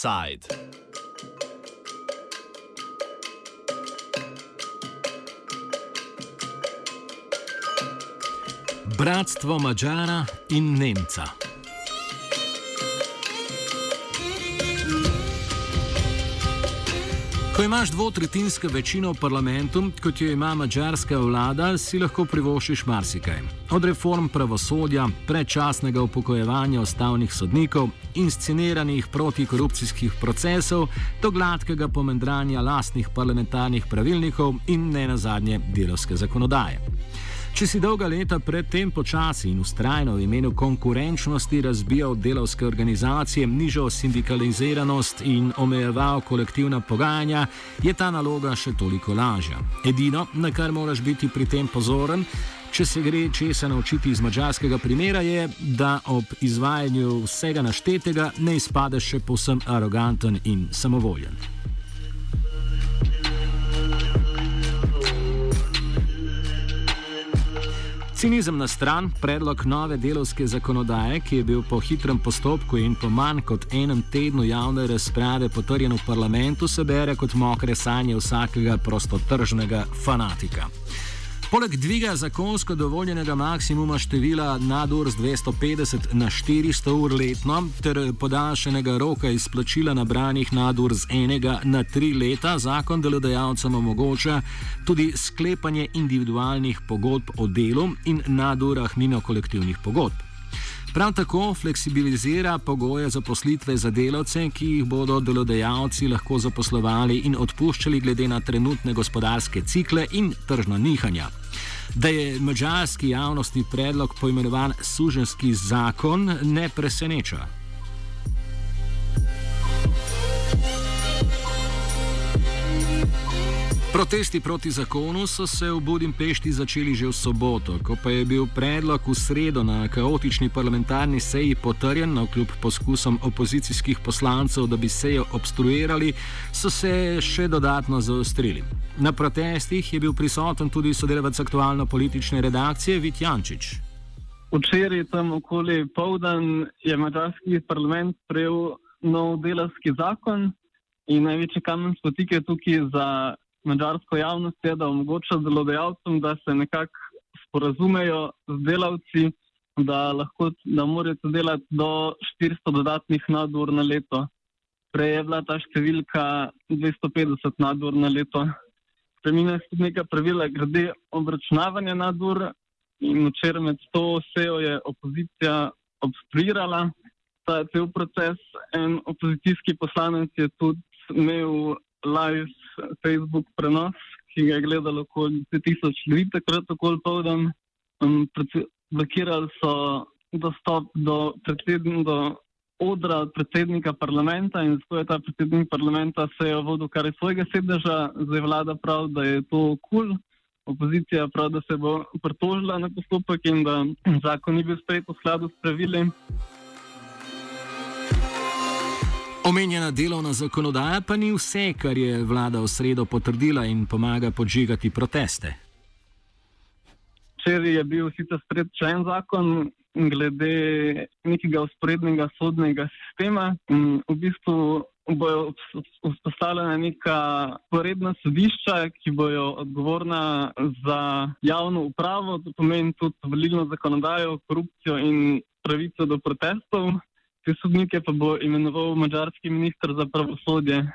Offside. Bratstvo Mačara in Nemca. Ko imaš dvotretinsko večino v parlamentu, kot jo ima mačarska vlada, si lahko privoščiš marsikaj. Od reform pravosodja, predčasnega upokojevanja ustavnih sodnikov, insceniranih protikorupcijskih procesov, do gladkega pomendranja lastnih parlamentarnih pravilnikov in ne nazadnje delovske zakonodaje. Če si dolga leta predtem počasi in ustrajno v imenu konkurenčnosti razbijal delovske organizacije, nižal sindikaliziranost in omejeval kolektivna pogajanja, je ta naloga še toliko lažja. Edino, na kar moraš biti pri tem pozoren, če se gre česa naučiti iz mačarskega primera, je, da ob izvajanju vsega naštetega ne izpadeš še povsem aroganten in samovoljen. Cinizem na stran, predlog nove delovske zakonodaje, ki je bil po hitrem postopku in po manj kot enem tednu javne razprave potrjen v parlamentu, se bere kot mokre sanje vsakega prostotržnega fanatika. Poleg dviga zakonsko dovoljenega maksimuma števila nadur z 250 na 400 ur letno ter podaljšanega roka izplačila nabranih nadur z enega na tri leta, zakon delodajalcem omogoča tudi sklepanje individualnih pogodb o delu in nadurah mimo kolektivnih pogodb. Prav tako fleksibilizira pogoje zaposlitve za delavce, ki jih bodo delodajalci lahko zaposlovali in odpuščali glede na trenutne gospodarske cikle in tržna nihanja. Da je mađarski javnosti predlog poimenovan suženski zakon, ne preseneča. Protesti proti zakonu so se v Budimpešti začeli že v soboto, ko pa je bil predlog v sredo na kaotični parlamentarni seji potrjen, na kljub poskusom opozicijskih poslancev, da bi sejo obstruirali, so se še dodatno zaostrili. Na protestih je bil prisoten tudi sodelavec aktualno-politične redakcije Vitjančič. Včeraj tam okoli povdan je mačarski parlament sprejel nov delovski zakon in največji kamen spotike tukaj za mađarsko javnost je, da omogoča delodajalcem, da se nekako sporazumejo z delavci, da lahko da morajo delati do 400 dodatnih nadur na leto. Prej je bila ta številka 250 nadur na leto. Spremenja se tudi neka pravila glede obračunavanja nadur in včeraj med to sejo je opozicija obstruirala ta cel proces. En opozicijski poslanec je tudi imel live Facebook prenos, ki ga je gledalo okoli 1000 ljudi, takrat okoli povdan. Um, blokirali so dostop do, do odra predsednika parlamenta in zato je ta predsednik parlamenta se je vodil kar iz svojega sedeža, zdaj vlada prav, da je to kul. Cool. Opozicija prav, da se bo pritožila na postopek in da zakon ni bil sprejet v skladu s pravili. Omenjena delovna zakonodaja pa ni vse, kar je vlada v sredo potrdila in pomaga podžigati proteste. Včeraj je bil sicer sprejet še en zakon glede nekega usporednega sodnega sistema. V bistvu bojo vzpostavljena neka poredna sodišča, ki bojo odgovorna za javno upravo, to pomeni tudi volilno zakonodajo, korupcijo in pravico do protestov te sodnike pa bo imenoval mađarski ministr za pravosodje.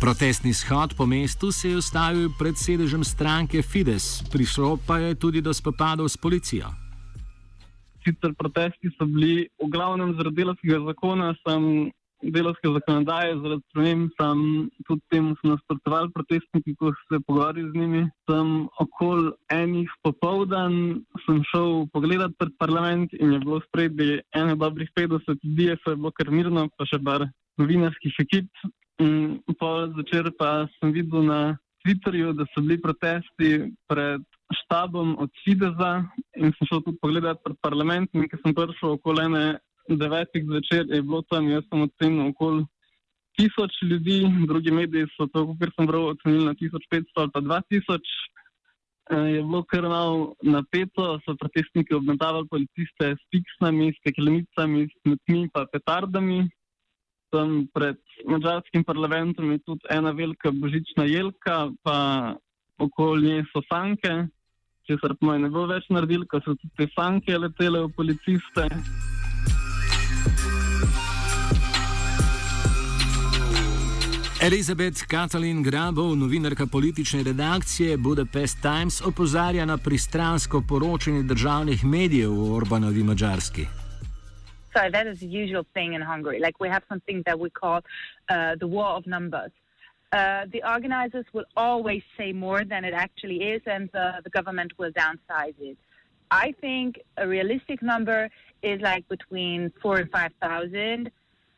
Protestni shod po mestu se je ustavil pred sedežem stranke Fides, prišlo pa je tudi do spopadov s policijo. Sicer protesti so bili v glavnem zaradi delovskega zakona, sem delovske zakonodaje, zaradi sprememb sem tudi temu nasprotoval protestniki, ko se pogovarjal z njimi. Sem okoli enih popoldan sem šel pogledat pred parlament in je bilo spredi ene dobrih 50 ljudi, se je bilo kar mirno, pa še bar novinarskih ekip. In pol začer pa sem videl na Twitterju, da so bili protesti pred štabom od Fideza in sem šel tudi pogledat pred parlament in ker sem prišel okoli ene devetih zvečer je bilo tam, jaz sem ocenil okoli tisoč ljudi, drugi mediji so to, kar sem bral, ocenili na 1500 ali pa 2000. Eh, je bilo kar malo napeto, so protestniki obmetavali policiste s piksami, steklenicami, smetmi in petardami. tam pred mačarskim parlamentom je tudi ena velika božična jelka, pa okoli nje so sanke, če se pa ne bo več naredil, ko so tudi te sanke letele v policiste. Elizabeth Katalin Grabov, novinarka politične redakcije Budapest Times, opozarja na pristransko poročanje državnih medijev v Orbanovi Mačarski. So that is the usual thing in Hungary. Like we have something that we call uh, the war of numbers. Uh, the organizers will always say more than it actually is, and the, the government will downsize it. I think a realistic number is like between four and five thousand,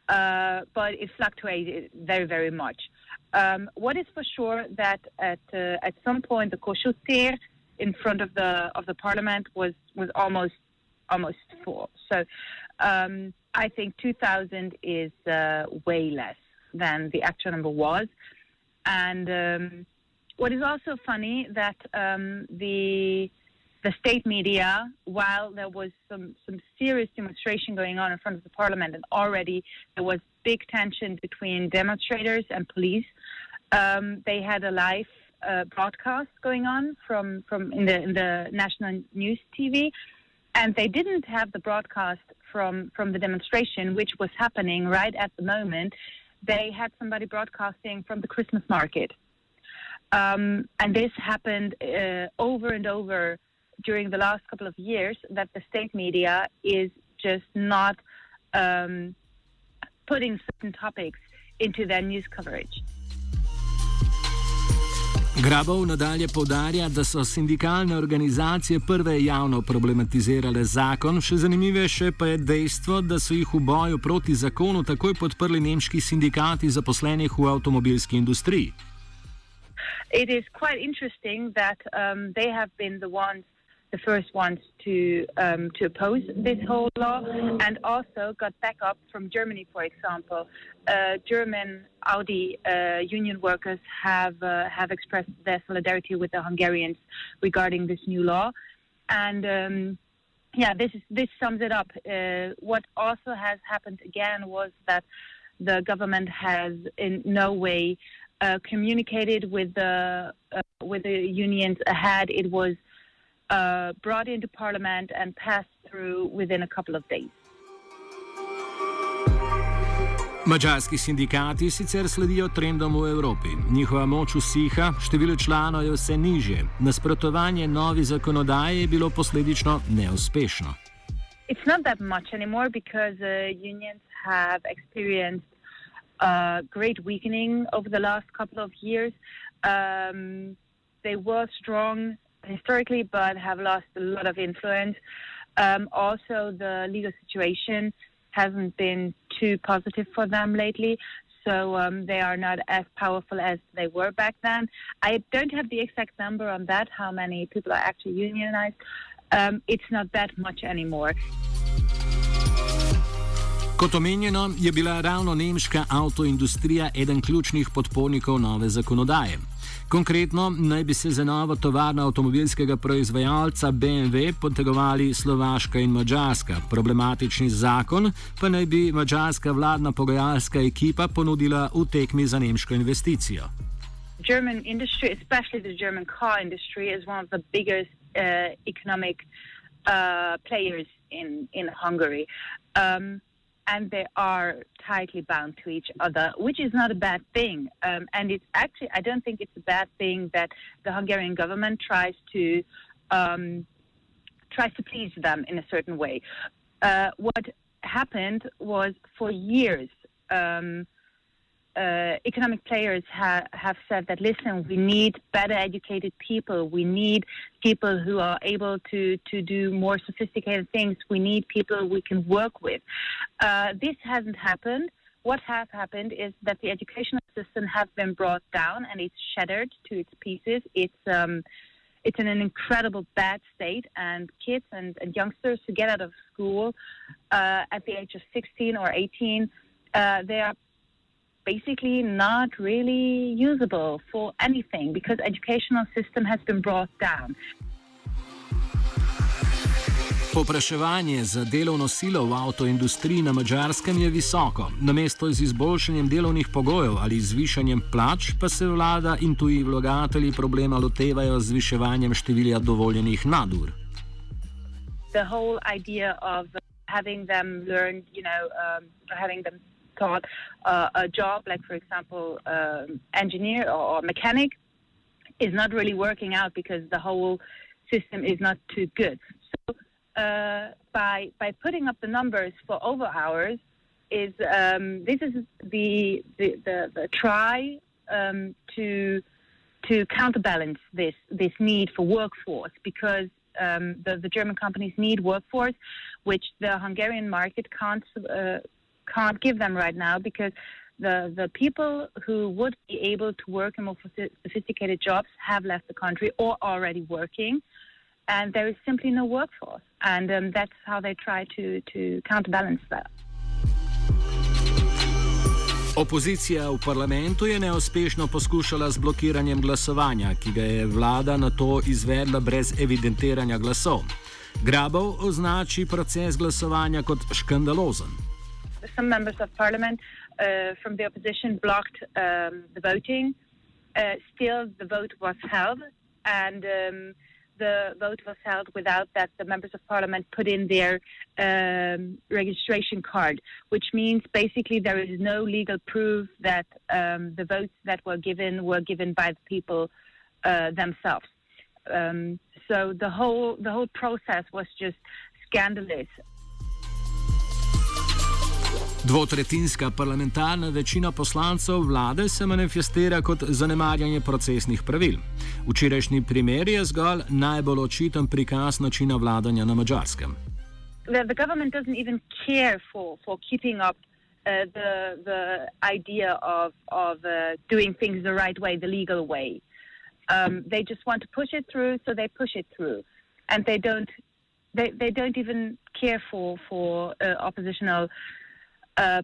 uh, but it fluctuated very, very much. Um, what is for sure that at uh, at some point the Kossuth in front of the of the parliament was was almost almost full. So um, I think 2,000 is uh, way less than the actual number was. And um, what is also funny that um, the the state media, while there was some, some serious demonstration going on in front of the parliament, and already there was big tension between demonstrators and police, um, they had a live uh, broadcast going on from, from in the in the national news TV, and they didn't have the broadcast from from the demonstration, which was happening right at the moment. They had somebody broadcasting from the Christmas market, um, and this happened uh, over and over during the last couple of years. That the state media is just not um, putting certain topics into their news coverage. Grabov nadalje povdarja, da so sindikalne organizacije prve javno problematizirale zakon, še zanimivejše pa je dejstvo, da so jih v boju proti zakonu takoj podprli nemški sindikati zaposlenih v avtomobilski industriji. It is quite interesting that um, they have been the ones the first ones to um, to oppose this whole law, and also got backup from Germany, for example. Uh, German Audi uh, union workers have uh, have expressed their solidarity with the Hungarians regarding this new law, and. Um, yeah, this is, this sums it up. Uh, what also has happened again was that the government has in no way uh, communicated with the uh, with the unions ahead. It was uh, brought into parliament and passed through within a couple of days. Mačarski sindikati sicer sledijo trendom v Evropi. Njihova moč usiha, število članov je vse nižje. Nasprotovanje novi zakonodaji je bilo posledično neuspešno. It's not that much anymore because uh, unions have experienced a great weakening over the last couple of years. Um, they were strong historically, but have lost a lot of influence. Um, also, the legal situation hasn't been too positive for them lately. So um, they are not as powerful as they were back then. I don't have the exact number on that, how many people are actually unionized. Um, it's not that much anymore. Kot omenjeno, je bila ravno nemška avtoindustrija eden ključnih podpornikov nove zakonodaje. Konkretno naj bi se za novo tovarno avtomobilskega proizvajalca BMW potegovali Slovaška in Mačarska. Problematični zakon pa naj bi mačarska vladna pogajalska ekipa ponudila v tekmi za nemško investicijo. German industry, especially the German car industry, is one of the biggest uh, economic uh, players in, in Hungary. Um, and they are tightly bound to each other, which is not a bad thing. Um, and it's actually, I don't think it's a bad thing that the Hungarian government tries to um, tries to please them in a certain way. Uh, what happened was for years. Um, uh, economic players ha- have said that listen, we need better educated people. We need people who are able to to do more sophisticated things. We need people we can work with. Uh, this hasn't happened. What has happened is that the educational system has been brought down and it's shattered to its pieces. It's um, it's in an incredible bad state, and kids and, and youngsters who get out of school uh, at the age of 16 or 18, uh, they are basically not really usable for anything because educational system has been brought down. Popraševanje za delovno silo v avtoindustriji na mačarskem je visoko. Namesto z izboljšanjem delovnih pogojev ali zvišanjem plač, pa se vlada in tuji vlagatelji problema lotevajo z zviševanjem števila dovoljenih nadur. The whole idea of having them learn, you know, um, having them uh, a job, like for example, um, engineer or, or mechanic, is not really working out because the whole system is not too good. So uh, by by putting up the numbers for over hours is um, this is the the, the, the try um, to to counterbalance this this need for workforce because um, the, the German companies need workforce, which the Hungarian market can't uh, can't give them right now because the the people who would be able to work in more sophisticated jobs have left the country or already working, and there is simply no workforce, and um, that's how they try to to counterbalance that. Opozicija v parlamentu je neuspešno poskušala z blokiranjem glasovanja, ki ga je vlada na to izvedla brez evidentiranja glasov. Grabov označi proces glasovanja kot škandalozen. Some members of parliament uh, from the opposition blocked um, the voting. Uh, still, the vote was held, and um, the vote was held without that the members of parliament put in their um, registration card, which means basically there is no legal proof that um, the votes that were given were given by the people uh, themselves. Um, so the whole the whole process was just scandalous. Dvotretinska parlamentarna večina poslancev vlade se manifestira kot zanemarjanje procesnih pravil. Včerajšnji primer je zgolj najbolj očiten prikaz načina vladanja na mačarskem. The, the government doesn't even care for, for keeping up uh, the, the idea of, of uh, doing things the right way, the legal way. Um, they just want to push it through, so they push it through. And they don't, they, they don't even care for, for uh, oppositional uh,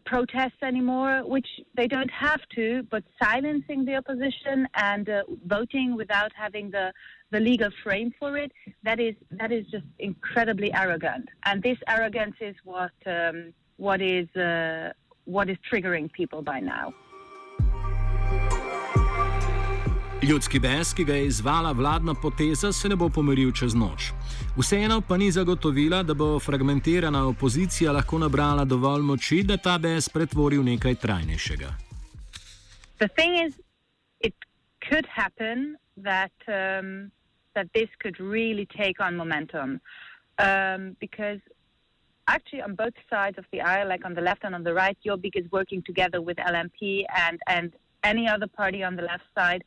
protests anymore, which they don't have to, but silencing the opposition and uh, voting without having the, the legal frame for it, that is, that is just incredibly arrogant. And this arrogance is what, um, what, is, uh, what is triggering people by now. Ljudski bes, ki ga je izvala vladna poteza, se ne bo pomiril čez noč. Vseeno pa ni zagotovila, da bo fragmentirana opozicija lahko nabrala dovolj moči, da ta bes pretvori v nekaj trajnejšega. Um, because actually, on both sides of the aisle, like on the left and on the right, Jobbik is working together with LMP and, and any other party on the left side.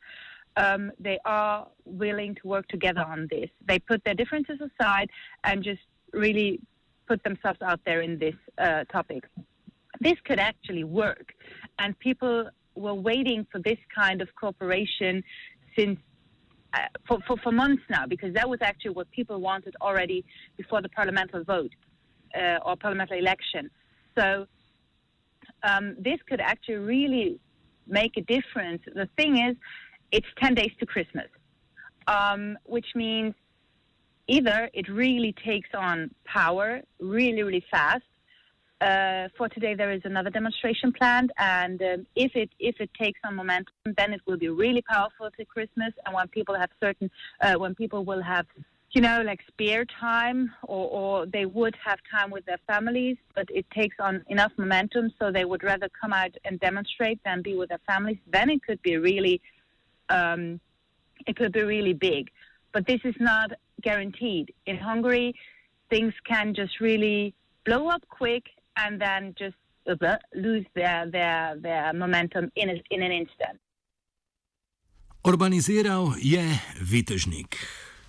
Um, they are willing to work together on this. They put their differences aside and just really put themselves out there in this uh, topic. This could actually work, and people were waiting for this kind of cooperation since uh, for, for, for months now, because that was actually what people wanted already before the parliamentary vote uh, or parliamentary election. So um, this could actually really make a difference. The thing is, it's 10 days to Christmas, um, which means either it really takes on power really, really fast. Uh, for today, there is another demonstration planned, and um, if it if it takes on momentum, then it will be really powerful to Christmas. And when people have certain, uh, when people will have, you know, like spare time, or, or they would have time with their families, but it takes on enough momentum, so they would rather come out and demonstrate than be with their families. Then it could be really um, it could be really big. But this is not guaranteed. In Hungary, things can just really blow up quick and then just uh, lose their, their, their momentum in, a, in an instant. Urbaniziral je vitežnik.